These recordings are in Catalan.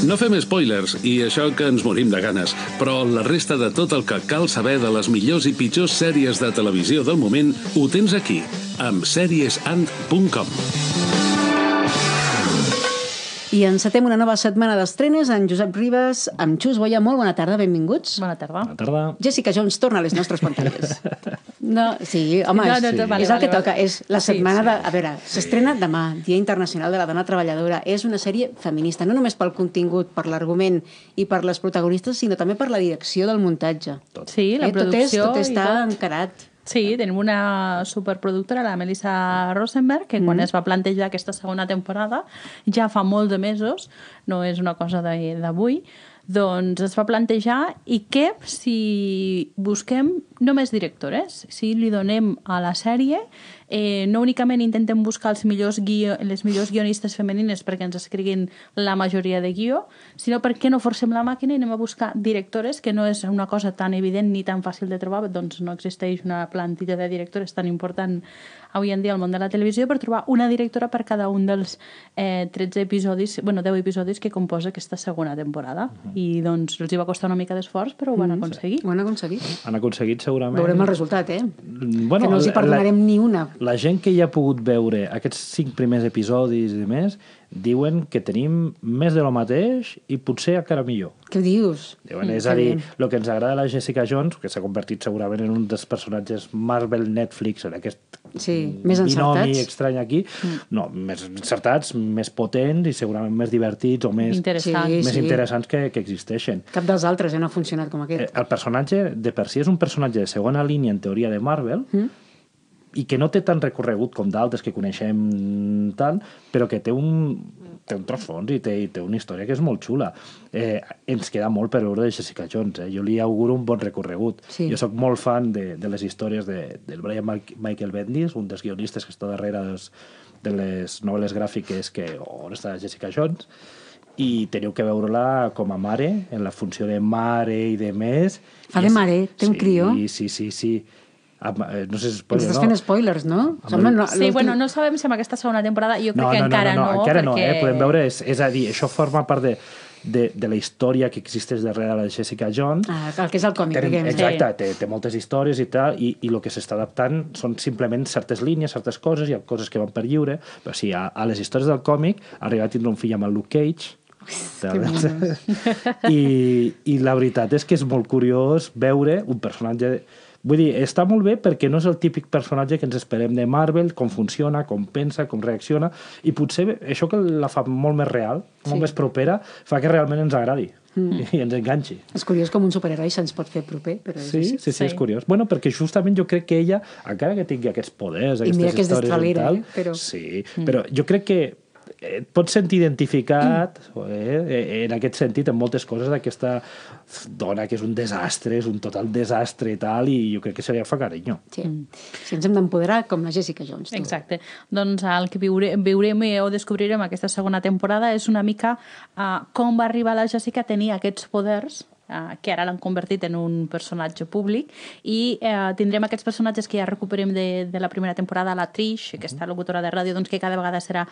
No fem spoilers, i això que ens morim de ganes, però la resta de tot el que cal saber de les millors i pitjors sèries de televisió del moment ho tens aquí, amb seriesand.com. I encetem una nova setmana d'estrenes amb Josep Ribas, amb Xus Boia. Molt bona tarda, benvinguts. Bona tarda. Bona tarda. Jessica Jones torna a les nostres pantalles. No, sí, home, No, no, no, vale, és el que vale, toca. vale. És la Sí, setmana sí. de... A veure, s'estrena demà, Dia Internacional de la Dona Treballadora. És una sèrie feminista, no només pel contingut, per l'argument i per les protagonistes, sinó també per la direcció del muntatge. Sí, la eh, tot, és, producció tot està tot. encarat. Sí, tenim una superproductora, la Melissa Rosenberg, que quan es va plantejar aquesta segona temporada, ja fa molts de mesos, no és una cosa de- d'avui, doncs es va plantejar i què si busquem només directores, si li donem a la sèrie eh, no únicament intentem buscar els millors guio, les millors guionistes femenines perquè ens escriguin la majoria de guió, sinó perquè no forcem la màquina i anem a buscar directores, que no és una cosa tan evident ni tan fàcil de trobar, doncs no existeix una plantilla de directores tan important avui en dia al món de la televisió per trobar una directora per cada un dels eh, 13 episodis, bueno, 10 episodis que composa aquesta segona temporada. I doncs els hi va costar una mica d'esforç, però ho van aconseguir. Ho han aconseguit. Han aconseguit segurament... Veurem el resultat, eh? Bueno, que no els hi la- perdonarem ni una. La gent que ja ha pogut veure aquests cinc primers episodis i més diuen que tenim més de lo mateix i potser encara millor. Què dius? Diuen, Mm, és a dir, el que ens agrada la Jessica Jones, que s'ha convertit segurament en un dels personatges Marvel Netflix, en aquest Sí, més binomi estrany aquí, no, més encertats, més potents i segurament més divertits o més, Interessant. Sí, més sí. interessants que, que existeixen. Cap dels altres ja no ha funcionat com Eh, aquest. el personatge de per si és un personatge de segona línia en teoria de Marvel mm. I que no té tant recorregut com d'altres que coneixem tant, però que té un, té un trasfons i té, i té una història que és molt xula. Eh, ens queda molt per veure de Jessica Jones. Eh? Jo li auguro un bon recorregut. Sí. Jo sóc molt fan de, de les històries de, del Brian Michael Bendis, un dels guionistes que està darrere dels, de les novel·les gràfiques que on està Jessica Jones i teniu que veure-la com a mare, en la funció de mare i de més. Fa de mare, té un sí, crió. Sí, sí, sí. Eh, no sé si es Ens spoiler, estàs no. fent spoilers, no? Sembla, el- no, Sí, bueno, no sabem si amb aquesta segona temporada, jo crec No, que no, no, encara no, no, no, encara no, perquè... eh? Podem veure, és, és a dir, això forma part de, de, de la història que existeix darrere de Jessica Jones. Ah, el que és el còmic, Tenim, diguem. exacte, té, té moltes històries i tal, i, i el que s'està adaptant són simplement certes línies, certes coses, hi ha coses que van per lliure, però sí, a, a les històries del còmic arriba a tindre un fill amb el Luke Cage, I, i la veritat és que és molt curiós veure un personatge Vull dir, està molt bé perquè no és el típic personatge que ens esperem de Marvel, com funciona, com pensa, com reacciona, i potser això que la fa molt més real, molt Sí. més propera, fa que realment ens agradi mm. i ens enganxi. És curiós com un superheroi se'ns pot fer proper, però és Sí, així. sí, sí, Sí. és curiós. Bueno, perquè justament jo crec que ella, encara que tingui aquests poders, I mira aquestes que és històries d'estralera, i tal, eh? Però- Sí, però jo crec que et pots sentir identificat eh, en aquest sentit en moltes coses d'aquesta dona que és un desastre, és un total desastre i tal, i jo crec que se li fa carinyo. Sí. sí, ens hem d'empoderar com la Jessica Jones. tu. Exacte. Doncs el que viure, veurem o descobrirem aquesta segona temporada és una mica uh, com va arribar la Jessica a tenir aquests poders que ara l'han convertit en un personatge públic i uh, tindrem aquests personatges que ja recuperem de, de la primera temporada, la Trish, aquesta locutora de ràdio, doncs, que cada vegada serà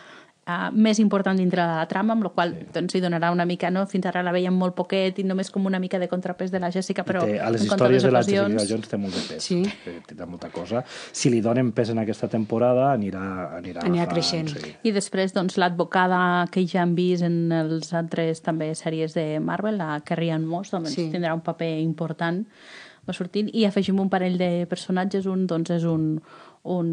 uh, més important dintre de la trama, amb la qual sí. doncs, hi donarà una mica, no? fins ara la veiem molt poquet i només com una mica de contrapès de la Jessica, però té, a les històries de la ocasions... Jessica Jones té molt de pes. Sí. Té, té molta cosa. Si li donen pes en aquesta temporada, anirà, anirà, Anirà agafant, creixent. Sí. I després, doncs, l'advocada que ja hem vist en els altres també sèries de Marvel, la Carrie Ann Moss, doncs sí. tindrà un paper important va sortint, i afegim un parell de personatges, un doncs és un, un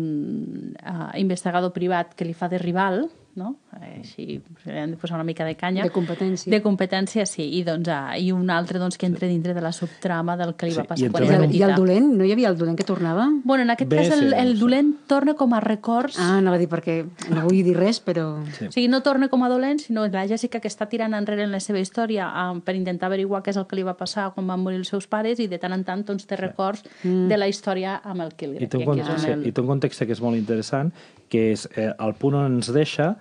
uh, investigador privat que li fa de rival, no? Eh, Així, li hem de posar una mica de canya. De competència. De competència, sí. I, doncs, uh, i un altre doncs, que entra dintre de la subtrama del que li Sí, va i passar quan I era el, I el dolent? No hi havia el dolent que tornava? Bueno, en aquest Bé, cas el, sí, el sí. dolent torna com a records Ah, anava a dir perquè no vull dir res, però... O sigui, no torna com a dolent, sinó la Jessica que està tirant enrere en la seva història um, per intentar averiguar què és el que li va passar quan van morir els seus pares i de tant en tant doncs, té records mm. de la història amb el Killer. I té, un que és context, on i té un context que és molt interessant, que és eh, el punt on ens deixa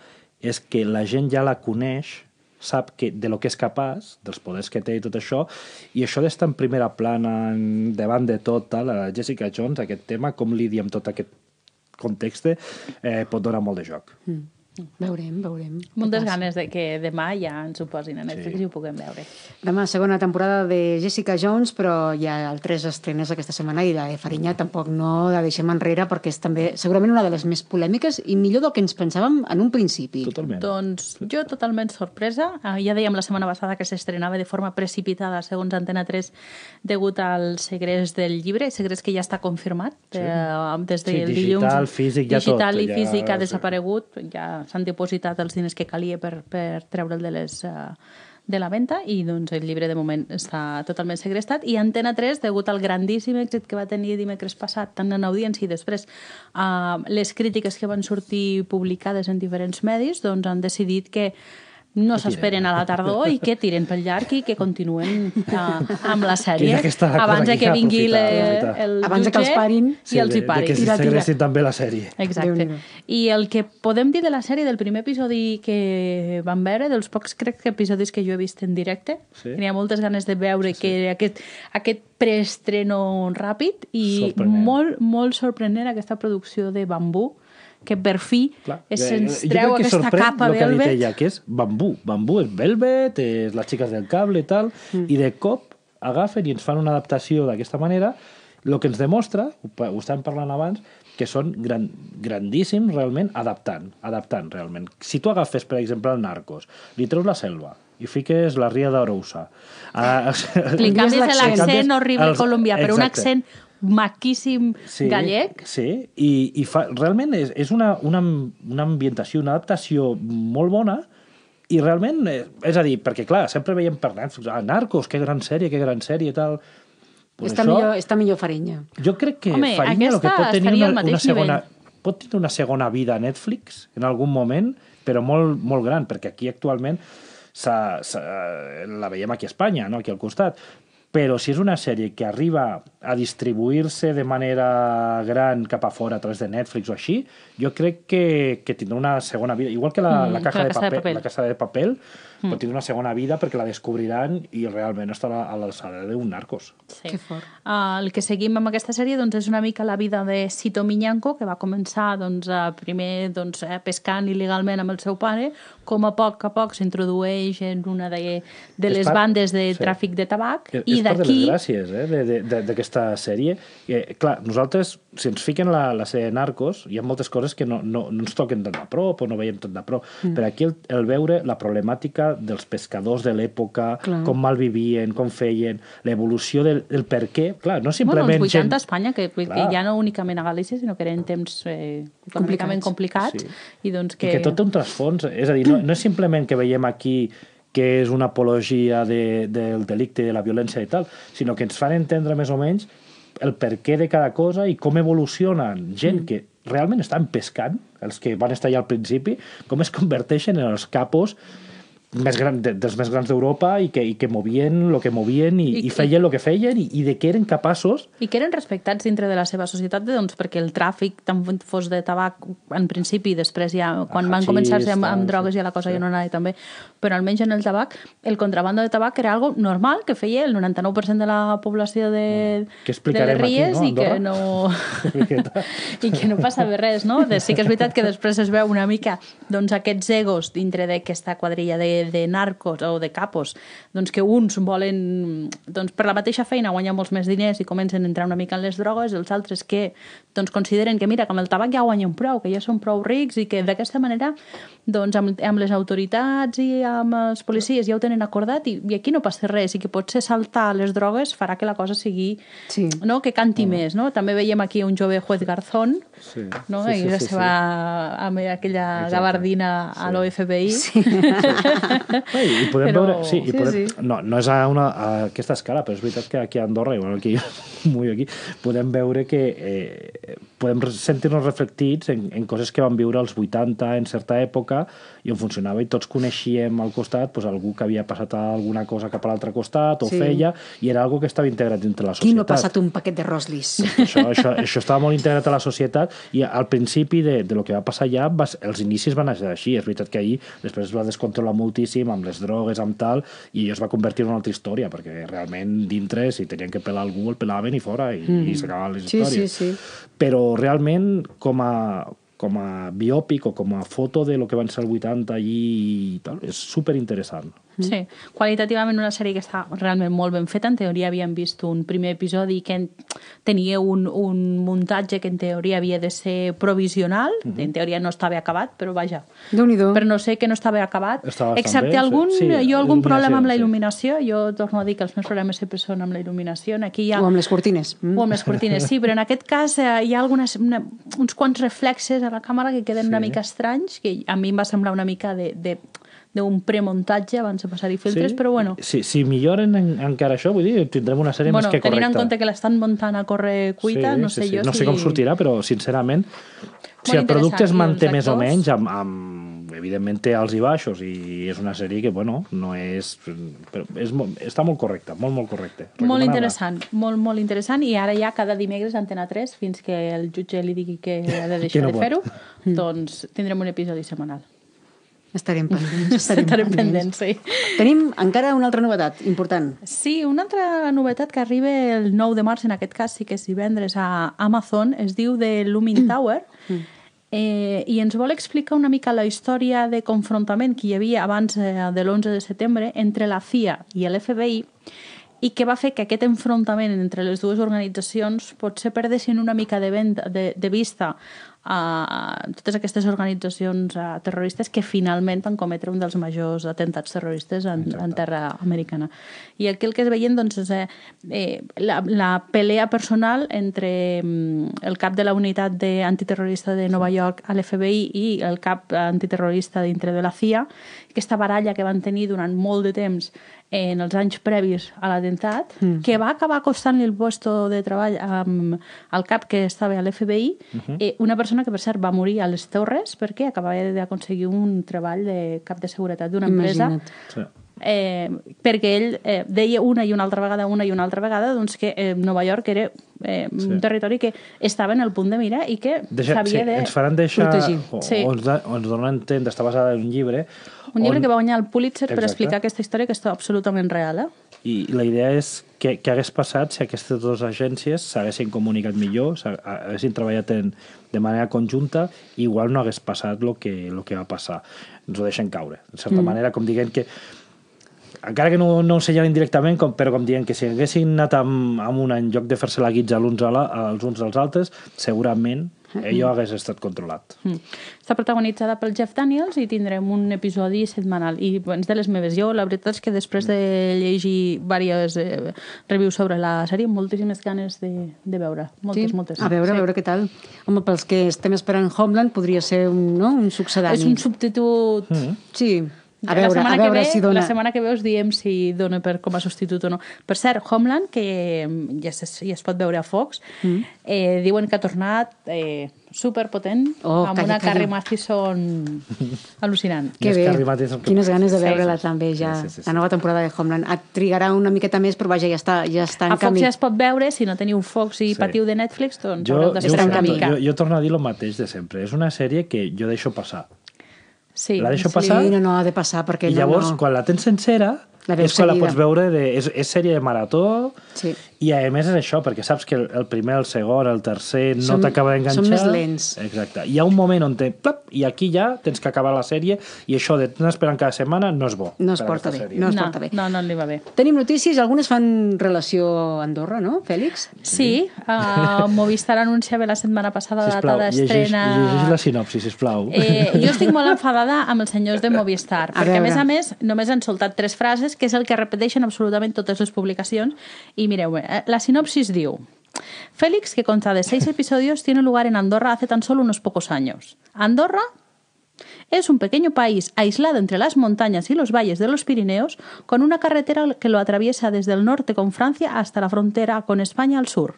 és que la gent ja la coneix, sap que, de lo que és capaç, dels poders que té i tot això, i això d'estar en primera plana, en, davant de tot, tal, a Jessica Jones, aquest tema, com lidia amb tot aquest context, eh, pot donar molt de joc. Mm. Veurem, veurem. Moltes ganes de que demà ja ens ho posin a Netflix Sí. i ho puguem veure. Demà, segona temporada de Jessica Jones, però hi ha altres estrenes aquesta setmana i la de Farinya tampoc no la deixem enrere perquè és també segurament una de les més polèmiques i millor del que ens pensàvem en un principi. Totalment. Doncs jo totalment sorpresa. Eh, Ja dèiem la setmana passada que s'estrenava de forma precipitada, segons Antena 3, degut al segrest del llibre, segrest que ja està confirmat sí. eh, des Sí, del digital, dilluns. físic, ja digital tot, i ja- físic ha sí. desaparegut, ja s'han depositat els diners que calia per, per treure'l de les... Uh, de la venda i doncs el llibre de moment està totalment segrestat. I Antena 3, degut al grandíssim èxit que va tenir dimecres passat tant en audiència i després uh, les crítiques que van sortir publicades en diferents medis doncs han decidit que no s'esperen a la tardor i que tiren pel llarg i que continuen uh, amb la Que sèrie abans de que vingui le, aprofitar. el Abans de que els parin. i els de, hi pari. De que Tira, tira. s'integressin també la sèrie. Exacte. I el que podem dir de la sèrie, del primer episodi que vam veure, dels pocs crec que episodis que jo he vist en directe, Sí. tenia moltes ganes de veure sí, sí. que aquest, aquest preestreno ràpid i Sorprenent. molt, molt sorprenent aquesta producció de bambú que per fi Clar. es jo treu crec que aquesta sorprèn capa lo que ha dit velvet. ella, que és bambú. Bambú és velvet, és les xiques del cable i tal, mm. i de cop agafen i ens fan una adaptació d'aquesta manera, el que ens demostra, ho, estàvem parlant abans, que són gran, grandíssims realment adaptant, adaptant realment. Si tu agafes, per exemple, el Narcos, li treus la selva i fiques la ria d'Arousa... Uh, Li canvies l'accent. horrible els- colombià per un exacte. accent maquíssim sí, gallec. Sí, i, i fa, realment és, és una, una, una ambientació, una adaptació molt bona i realment, eh, és a dir, perquè clar, sempre veiem per Netflix, ah, Narcos, que gran sèrie, que gran sèrie i tal... Pues Està, millor, està millor Farinya. Jo crec que Home, Farinya el que pot tenir una, una segona, nivell. pot tenir una segona vida a Netflix en algun moment, però molt, molt gran, perquè aquí actualment s'ha- s'ha- la veiem aquí a Espanya, no? aquí al costat, però si és una sèrie que arriba a distribuir-se de manera gran cap a fora a través de Netflix o així, jo crec que, que tindrà una segona vida. Igual que la, Mm, la, caja la de Casa de paper, Papel. la Casa de Papel, mm. pot tindre una segona vida perquè la descobriran i realment estarà a l'alçada d'un narcos. Sí. Que fort. Uh, el que seguim amb aquesta sèrie doncs, és una mica la vida de Sito Miñanco, que va començar doncs, a primer doncs, eh, pescant il·legalment amb el seu pare, com a poc a poc s'introdueix en una de, de les part- bandes de sí. tràfic de tabac, És, i és part de les gràcies eh, de- de- de- d'aquesta sèrie. Eh, clar, nosaltres, si ens fiquen la, la sèrie Narcos, hi ha moltes coses que no, no, no ens toquen tan de prop o no veiem tan de prop. Mm. Però aquí el, el veure la problemàtica dels pescadors de l'època, com malvivien, com feien, l'evolució del, del per què. Clar, no Bueno, simplement... els 80 a Espanya, que, que ja no únicament a Galícia, sinó que eren temps eh, econòmicament complicats, Sí. i doncs Que... que... I que tot té un trasfons. És a dir, no, no és simplement que veiem aquí que és una apologia de, del delicte, de la violència i tal, sinó que ens fan entendre més o menys el per què de cada cosa i com evolucionen gent Mm. que realment estan pescant, els que van estar allà al principi, com es converteixen en els capos més gran, de, dels més grans d'Europa i, que, i que movien el que movien i, I- i, i feien el que feien i, i de què eren capaços I que eren respectats dintre de la seva societat, doncs, perquè el tràfic, tant fos de tabac en principi, i després ja, quan van hachís, començar-se amb, amb drogues sí. ja la cosa Sí. ja no anava també, però almenys en el tabac, el contrabando de tabac era algo normal que feia el 99% de la població de, Que explicarem de les Ries aquí, no, i que no, i que no passava res, no? De, sí que és veritat que després es veu una mica doncs, aquests egos dintre d'aquesta quadrilla de, de narcos o de capos, doncs que uns volen, doncs, per la mateixa feina guanyar molts més diners i comencen a entrar una mica en les drogues, els altres que doncs, consideren que, mira, que amb el tabac ja guanyen prou, que ja són prou rics i que d'aquesta manera doncs, amb, amb les autoritats i amb els policies ja ho tenen acordat i, i aquí no passa res i que potser saltar les drogues farà que la cosa sigui Sí. no? que canti més, no? També veiem aquí un jove juez Garzón, Sí. no? Sí, sí, I la sí, seva, amb aquella Exacte. gabardina a l'OFBI. Sí. I podem Però- veure... Sí, i Sí, podem, sí. No, no és a, una, a aquesta escala, però és veritat que aquí a Andorra, que jo vull aquí, podem veure que eh, podem sentir-nos reflectits en, en coses que vam viure als 80 en certa època i on funcionava i tots coneixíem al costat pues, algú que havia passat alguna cosa cap a l'altre costat o Sí. feia i era algo que estava integrat dintre la Qui societat. no ha passat un paquet de Roslis? això, això, això estava molt integrat a la societat i al principi de, de lo que va passar allà va, els inicis van ser així, és veritat que ahir després es va descontrolar moltíssim amb les drogues, amb tal i es va convertir en una altra història perquè realment dintre si tenien que pelar algú el pelaven i fora i, mm. i s'acabaven les Sí, històries sí, sí. però realment com a, com a biòpic o com a foto de lo que van ser el 80 allí i tal. És super Sí, qualitativament una sèrie que està realment molt ben feta. En teoria havíem vist un primer episodi que en- tenia un, un muntatge que en teoria havia de ser provisional. En teoria no estava acabat, però vaja. Déu-n'hi-do. Però no sé que no estava acabat. Bastant Excepte bé, sí. algun, Sí, jo algun problema amb la sí. il·luminació. Jo torno a dir que els meus problemes sempre són amb la il·luminació. Aquí hi ha... O amb les cortines. Mm. O amb les cortines, sí, però en aquest cas eh, hi ha algunes, una, uns quants reflexes a la càmera que queden sí. una mica estranys, que a mi em va semblar una mica de, de d'un premuntatge abans de passar-hi filtres, però bueno, Si, si milloren en, encara això, vull dir, tindrem una sèrie bueno més que tenint correcta. en compte que l'estan muntant a corre cuita, sí, no sí, sé sí. jo no si... sé com sortirà, però sincerament, si el producte es manté més o menys, amb, amb, evidentment té alts i baixos, i és una sèrie que, bueno, no és... Però és molt, està molt correcta, molt, molt correcte. Molt interessant, molt, molt interessant, i ara ja cada dimecres Antena 3, fins que el jutge li digui que ha de deixar no de fer-ho, doncs tindrem un episodi setmanal. Estarem pendents. Estarem, Estarem pendents, sí. Tenim encara una altra novetat important. Sí, una altra novetat que arriba el 9 de març, en aquest cas sí que és divendres, a Amazon, es diu The Looming Tower, eh, i ens vol explicar una mica la història de confrontament que hi havia abans eh, de l'11 de setembre entre la CIA i l'FBI i que va fer que aquest enfrontament entre les dues organitzacions potser perdessin una mica de, venda, de, de vista a totes aquestes organitzacions terroristes que finalment van cometre un dels majors atentats terroristes en, en terra americana. I aquí el que es veient doncs, és eh, eh, la, la pelea personal entre mm, el cap de la unitat de, antiterrorista de Nova York a l'FBI i el cap antiterrorista dintre de la CIA, aquesta baralla que van tenir durant molt de temps en els anys previs a l'atemptat, mm. que va acabar costant-li el puesto de treball um, al cap que estava a l'FBI, uh -huh. eh, una persona que, per cert, va morir a les Torres perquè acabava d'aconseguir un treball de cap de seguretat d'una empresa Imagina't. Eh, perquè ell eh, deia una i una altra vegada, una i una altra vegada, doncs que eh, Nova York era eh, sí. un territori que estava en el punt de mira i que Deixa, sí, s'havia de... ens faran deixar, protegir. o, Sí. o, ens, da- o ens donen entendre, està basada en un llibre, Un llibre on- que va guanyar el Pulitzer per Exacte. explicar aquesta història que està absolutament real, eh? I la idea és què, què hagués passat si aquestes dues agències s'haguessin comunicat millor, haguessin treballat en, de manera conjunta, igual no hagués passat el que, lo que va passar. Ens ho deixen caure. De certa mm. manera, com dient que encara que no, no ho senyalen directament, com, però com dient que si haguessin anat amb, amb una en lloc de fer-se la guitza l'uns a la, als uns als altres, segurament allò hagués estat controlat. Mm. Està protagonitzada pel Jeff Daniels i tindrem un episodi setmanal. I doncs, de les meves, jo la veritat és que després de llegir diverses eh, reviews sobre la sèrie, moltíssimes ganes de, de veure. Moltes, sí? moltes. A veure, sí. a veure què tal. Home, pels que estem esperant Homeland podria ser un, no? un succedani. És un substitut... Mm. Sí, a la veure, setmana a veure que ve, si dona... La setmana que ve us diem si dona per, com a substitut o no. Per cert, Homeland, que ja es, ja es pot veure a Fox, mm. eh, diuen que ha tornat eh, superpotent, Oh, amb calla, una calla. Carrie Mathison al·lucinant. Que bé. Quines ganes de Sí. veure-la també ja, Sí, sí, sí, sí. la nova temporada de Homeland. Et trigarà una miqueta més, però vaja, ja està, ja està en A Fox camí. ja es pot veure, si no teniu Fox i Sí. patiu de Netflix, doncs Jo, haureu mica. jo, jo torno a dir el mateix de sempre. És una sèrie que jo deixo passar. Sí, La deixo sí. passar? Sí, no, no, ha de passar, perquè I no, llavors, no... quan la tens sencera, La és quan la seguida. pots veure... De, és, és sèrie de marató, Sí. I a més és això, perquè saps que el, el primer, el segon, el tercer no t'acaba d'enganxar. són més lents. Exacte. Hi ha un moment on te, plap, i aquí ja tens que acabar la sèrie, i això de anar esperant cada setmana no és bo. No es porta bé, sèrie. no es No, porta bé. no, no li va bé. Tenim notícies, algunes fan relació a Andorra, no, Fèlix? Sí, uh, Movistar anunciava la setmana passada la data llegeix, d'estrena... llegeix la sinopsi, sisplau. Eh, jo estic molt enfadada amb els senyors de Movistar, A perquè a més a més només han soltat tres frases, que és el que repeteixen absolutament totes les publicacions, i mireu, la sinopsis diu Félix, que consta de seis episodios, tiene lugar en Andorra hace tan solo unos pocos años. Andorra es un pequeño país aislado entre las montañas y los valles de los Pirineos, con una carretera que lo atraviesa desde el norte con Francia hasta la frontera con España al sur.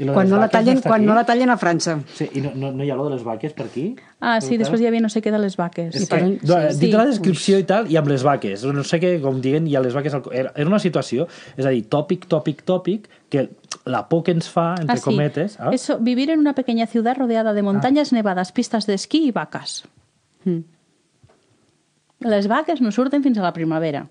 I Quan no, la vaques tallen, està quan no la tallen a França. Sí, i no, no, no hi ha lo de les vaques per aquí? Ah, sí, després hi havia no sé què de les vaques. És per que, un- no, sí. dintre la descripció i tal, i amb les vaques. No sé què, com diguen, hi ha les vaques... Al... Era era una situació, és a dir, tòpic, tòpic, tòpic, que la por que ens fa, entre Ah, sí. cometes... Ah? Eso, vivir en una pequeña ciudad rodeada de montañas nevadas, pistas de esquí y vacas. Mm. Les vaques no surten fins a la primavera.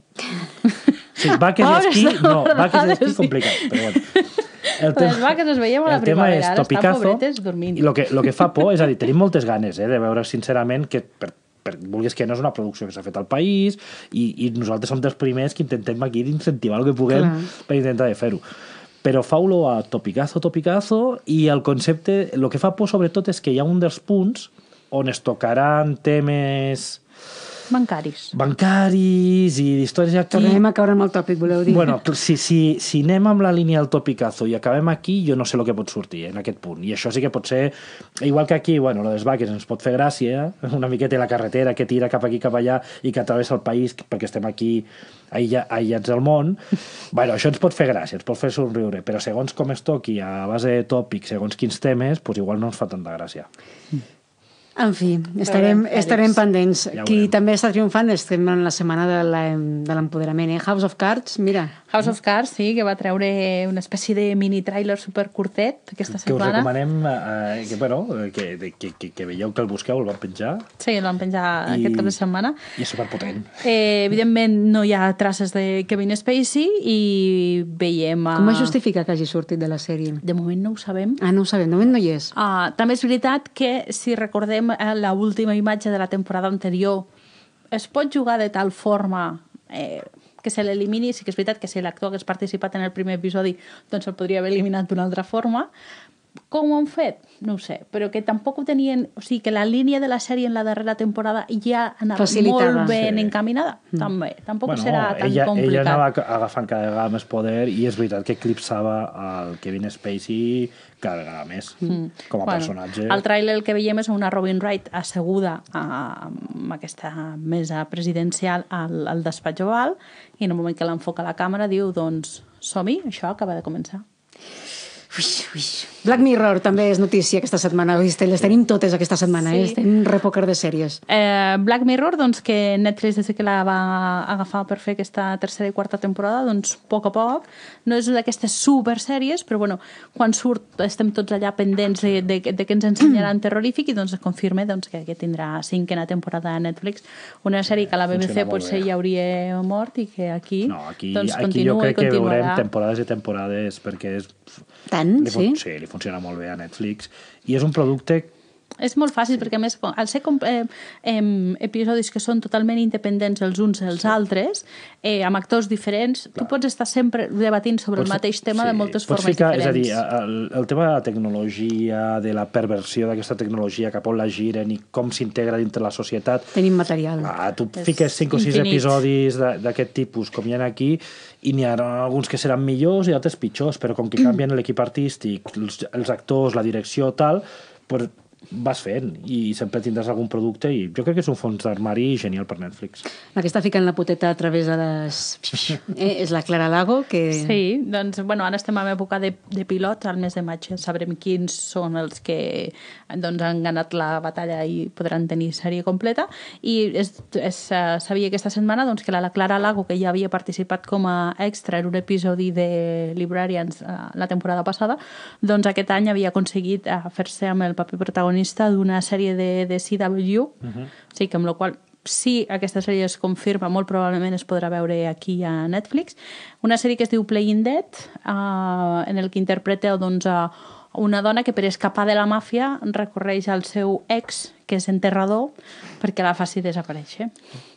Sí, vaques i esquí, no, de vaques i esquí sí. complicat, però bueno. El Les vaques les veiem a la el tema primavera, és ara topicazo. I el que, lo que fa por, és a dir, tenim moltes ganes eh, de veure sincerament que per, per, vulguis que no és una producció que s'ha fet al país i, i nosaltres som dels primers que intentem aquí d'incentivar el que puguem Clar. per intentar de fer-ho però fa olor a topicazo, topicazo i el concepte, el que fa por sobretot és que hi ha un dels punts on es tocaran temes Bancaris. bancaris i d'històries aquí Tornem a caure amb el tòpic, voleu dir? Bueno, si, si, si anem amb la línia del topicazo i acabem aquí, jo no sé el que pot sortir en aquest punt. I això sí que pot ser... Igual que aquí, bueno, lo dels vaques ens pot fer gràcia, una miqueta la carretera que tira cap aquí, cap allà i que travessa el país perquè estem aquí aïlla- aïllats al món. bueno, això ens pot fer gràcia, ens pot fer somriure, però segons com es toqui a base de tòpics, segons quins temes, pues igual no ens fa tanta gràcia. En fi, estarem, estarem pendents. Ja Qui també està triomfant estem en la setmana de l'empoderament. Eh? House of Cards, mira, House of Cards, sí, que va treure una espècie de mini-trailer supercurtet aquesta Que us setmana. recomanem eh, que, bueno, que, de- que, que, que veieu que el busqueu, el van penjar Sí, el van penjar I- aquest cap de setmana. i és superpotent. Eh, evidentment, no hi ha traces de Kevin Spacey i veiem... A... com es justifica que hagi sortit de la sèrie? De moment no ho sabem. Ah, no ho sabem, de moment no hi és. Uh, també és veritat que, si recordem eh, la última imatge de la temporada anterior, es pot jugar de tal forma eh, que se l'elimini. Sí que és veritat que si l'actor hagués participat en el primer episodi, doncs el podria haver eliminat d'una altra forma. Com ho han fet? No ho sé, però que tampoc ho tenien... O sigui, que la línia de la sèrie en la darrera temporada ja anava Facilitada. molt ben Sí. encaminada. També. Tampoc bueno, serà tan ella, complicat. ella anava agafant cada vegada més poder i és veritat que eclipsava el Kevin Spacey cada vegada més mm. com a personatge. El tràiler el que veiem és una Robin Wright asseguda a, amb aquesta mesa presidencial al, al despatx oval i en el moment que l'enfoca la càmera diu doncs som-hi, això acaba de començar. Ui, ui. Black Mirror també és notícia aquesta setmana. Ui, les tenim totes aquesta setmana, Sí. eh? Estem repòquer de sèries. Eh, Black Mirror, doncs, que Netflix des que la va agafar per fer aquesta tercera i quarta temporada, doncs, a poc a poc, no és d'aquestes supersèries, però bueno, quan surt estem tots allà pendents de, de, de què ens ensenyaran terrorífic i doncs es confirma doncs, que, que tindrà cinquena temporada a Netflix, una sèrie que a la BBC potser bé. ja hauria mort i que aquí, No, aquí, doncs, aquí jo continua crec i que veurem temporades i temporades perquè és, Tant, li, fun- sí? sí, li funciona molt bé a Netflix i és un producte És molt fàcil, perquè a més, al ser com, eh, eh, episodis que són totalment independents els uns dels altres, eh, amb actors diferents, tu pots estar sempre debatint sobre el Pots- mateix tema de moltes pots formes ficar, diferents. És a dir, el, el tema de la tecnologia, de la perversió d'aquesta tecnologia, cap on la giren i com s'integra dintre la societat, Tenim material. Ah, tu És fiques 5 o 6 infinit. episodis de- d'aquest tipus, com hi ha aquí, i n'hi ha alguns que seran millors i altres pitjors, però com que canvien l'equip artístic, els, els actors, la direcció, tal, pues vas fent i sempre tindràs algun producte i jo crec que és un fons d'armari genial per Netflix. La que està ficant la poteta a través de les... Eh, és la Clara Lago, que... Sí, doncs, bueno, ara estem en època de, de pilots, al mes de maig sabrem quins són els que doncs, han ganat la batalla i podran tenir sèrie completa, i es, es uh, sabia aquesta setmana doncs, que la, la Clara Lago, que ja havia participat com a extra en un episodi de Librarians uh, la temporada passada, doncs aquest any havia aconseguit uh, fer-se amb el paper protagonista d'una sèrie de, de CW, uh -huh. o sigui que amb la qual si aquesta sèrie es confirma, molt probablement es podrà veure aquí a Netflix. Una sèrie que es diu Playing Dead, uh, en el que interpreta doncs, a una dona que per escapar de la màfia recorreix al seu ex, que és enterrador, perquè la faci desaparèixer.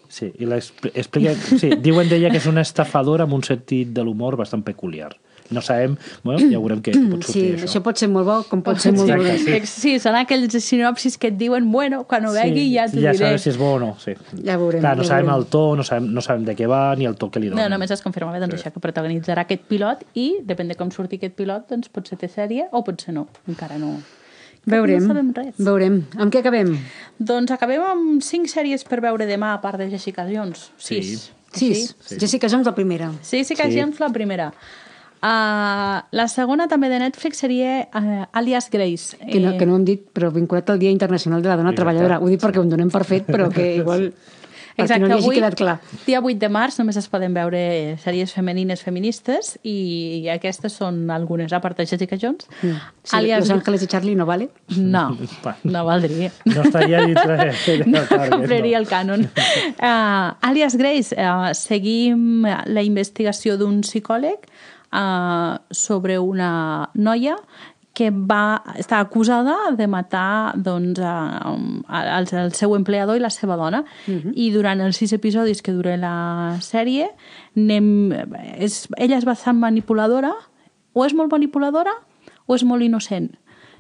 Sí, i l'explica... Sí, diuen d'ella que és una estafadora amb un sentit de l'humor bastant peculiar. No sabem, bueno, ja veurem què pot Sí, sortir això això. pot ser molt bo, com pot ser molt Exacte, dolent. sí. Sí, són aquells sinopsis que et diuen, bueno, quan ho vegui ja t'ho ja diré. sabem si és bo o no. Sí. Ja veurem, Clar, no ja sabem veurem. el to, no sabem, no sabem de què va ni el to que li No, donen. només es confirmava doncs, això, que protagonitzarà aquest pilot i, depèn de com surti aquest pilot, doncs potser té sèrie o potser no. Encara no. Veurem, No veurem. Amb què acabem? Doncs acabem amb cinc sèries per veure demà, a part de Jessica Jones. Sis. Sis. Sí, Jessica Jones, la primera. sí Jessica Sí. Jones, la primera. Uh, la segona també de Netflix seria uh, Alias Grace. Que no, que no hem dit, però vinculat al Dia Internacional de la Dona Exacte. Treballadora. Ho dic perquè ho donem per fet, però que igual... Perquè no avui, quedat clar. dia 8 de març només es poden veure sèries femenines feministes i aquestes són algunes, a part de Jessica Jones. Mm. Sí, Los Ángeles i Charlie no vale? No, no valdria. No estaria dintre de, de no target, compraria el cànon. Uh, alias Grace, uh, seguim la investigació d'un psicòleg uh, sobre una noia que va estar acusada de matar doncs, a, a, al, al seu empleador i la seva dona. Uh -huh. I durant els sis episodis que dura la sèrie, anem, és, ella és bastant manipuladora, o és molt manipuladora o és molt innocent.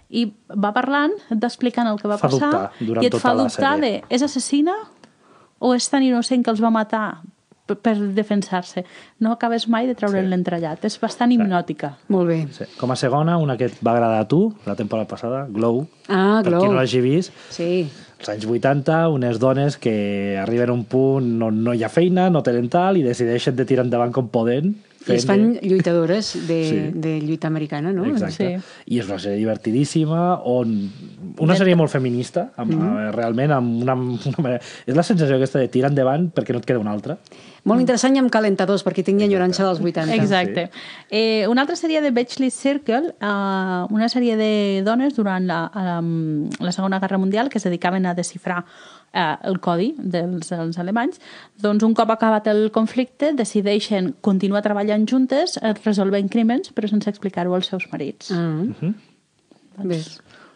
I va parlant, t'explicant el que va Fa passar i et tota fa la dubtar de és assassina o és tan innocent que els va matar per, per defensar-se. No acabes mai de treure'n Sí. l'entrellat. És bastant hipnòtica. Molt bé. Sí. Com a segona, una que et va agradar a tu, la temporada passada, Glow. Ah, Per Glow. qui no l'hagi vist, Sí. als anys 80, unes dones que arriben a un punt on no hi ha feina, no tenen tal, i decideixen de tirar endavant com poden. I es fan de- lluitadores de, Sí. de lluita americana, no? Exacte. Sí. I és una sèrie divertidíssima, on... Una sèrie molt feminista, amb, mm -hmm. realment, amb una, una manera... És la sensació aquesta de tirar endavant perquè no et queda una altra. Molt interessant i amb calentadors, perquè tinc enyorança dels 80. Exacte. Eh, una altra sèrie de Bechley Circle, eh, una sèrie de dones durant la, um, la Segona Guerra Mundial que es dedicaven a desxifrar eh, el codi dels, dels alemanys, doncs un cop acabat el conflicte decideixen continuar treballant juntes eh, resolvent crímens però sense explicar-ho als seus marits. Ah. Bé.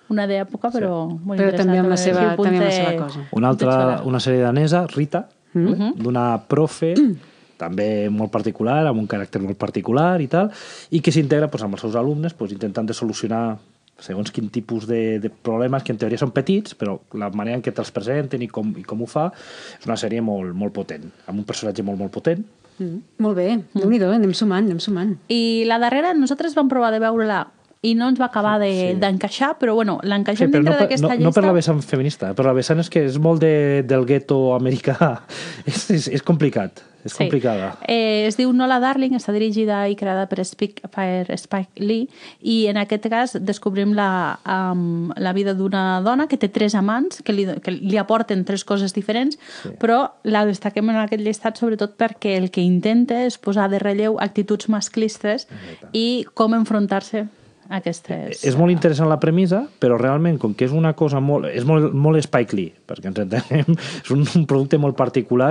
Una d'època, però molt Però interessant. també amb la Així, seva- també amb la seva cosa. Una altra, una sèrie danesa, Rita, Mm. mm d'una profe, també molt particular, amb un caràcter molt particular i tal, i que s'integra pues, amb els seus alumnes pues, intentant de solucionar segons quin tipus de, de problemes que en teoria són petits, però la manera en què te'ls presenten i com, i com ho fa és una sèrie molt, molt potent, amb un personatge molt, molt potent. Mm. Molt bé, mm. déu-n'hi-do, anem sumant, anem sumant. I la darrera, nosaltres vam provar de veure-la i no ens va acabar de- d'encaixar, però bueno, l'encaixem però dintre no, d'aquesta no, llista. no per la vessant feminista, per la vessant és que és molt de, del gueto americà. és, és, és complicat, és Sí. complicada. Eh, es diu Nola Darling, està dirigida i creada per Spike, per Spike Lee i en aquest cas descobrim la, um, la vida d'una dona que té tres amants que li, que li aporten tres coses diferents sí. però la destaquem en aquest llistat sobretot perquè el que intenta és posar de relleu actituds masclistes i com enfrontar-se a aquestes... És molt interessant la premissa, però realment, com que és una cosa molt... És molt, molt Spike Lee, perquè ens entenem, és un, un producte molt particular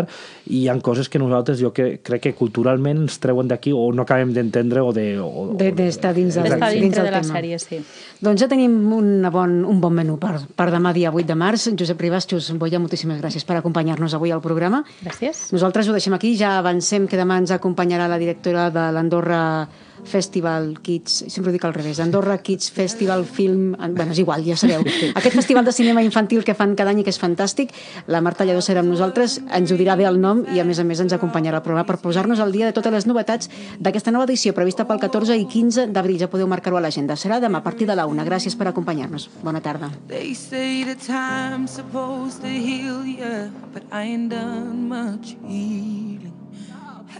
i hi ha coses que nosaltres jo que, crec que culturalment ens treuen d'aquí o no acabem d'entendre o de... O, De- d'estar dins del- Està dins del de la sèrie, sí. Doncs ja tenim una bon, un bon menú per, per demà dia 8 de març. Josep Ribas, Xus Boia, moltíssimes gràcies per acompanyar-nos avui al programa. Gràcies. Nosaltres ho deixem aquí, ja avancem que demà ens acompanyarà la directora de l'Andorra Festival Kids, sempre ho dic al revés, Andorra Kids Festival Film, bueno, és igual, ja sabeu. Aquest festival de cinema infantil que fan cada any i que és fantàstic, la Marta Lledó serà amb nosaltres, ens ho dirà bé el nom i a més a més ens acompanyarà al programa per posar-nos al dia de totes les novetats d'aquesta nova edició prevista pel 14 i 15 d'abril, ja podeu marcar-ho a l'agenda. Serà demà a partir de la una. Gràcies per acompanyar-nos. Bona tarda. They say that time's supposed to heal ya, but I ain't done much healing.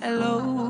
Hello,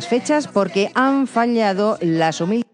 más fechas porque han fallado las humildes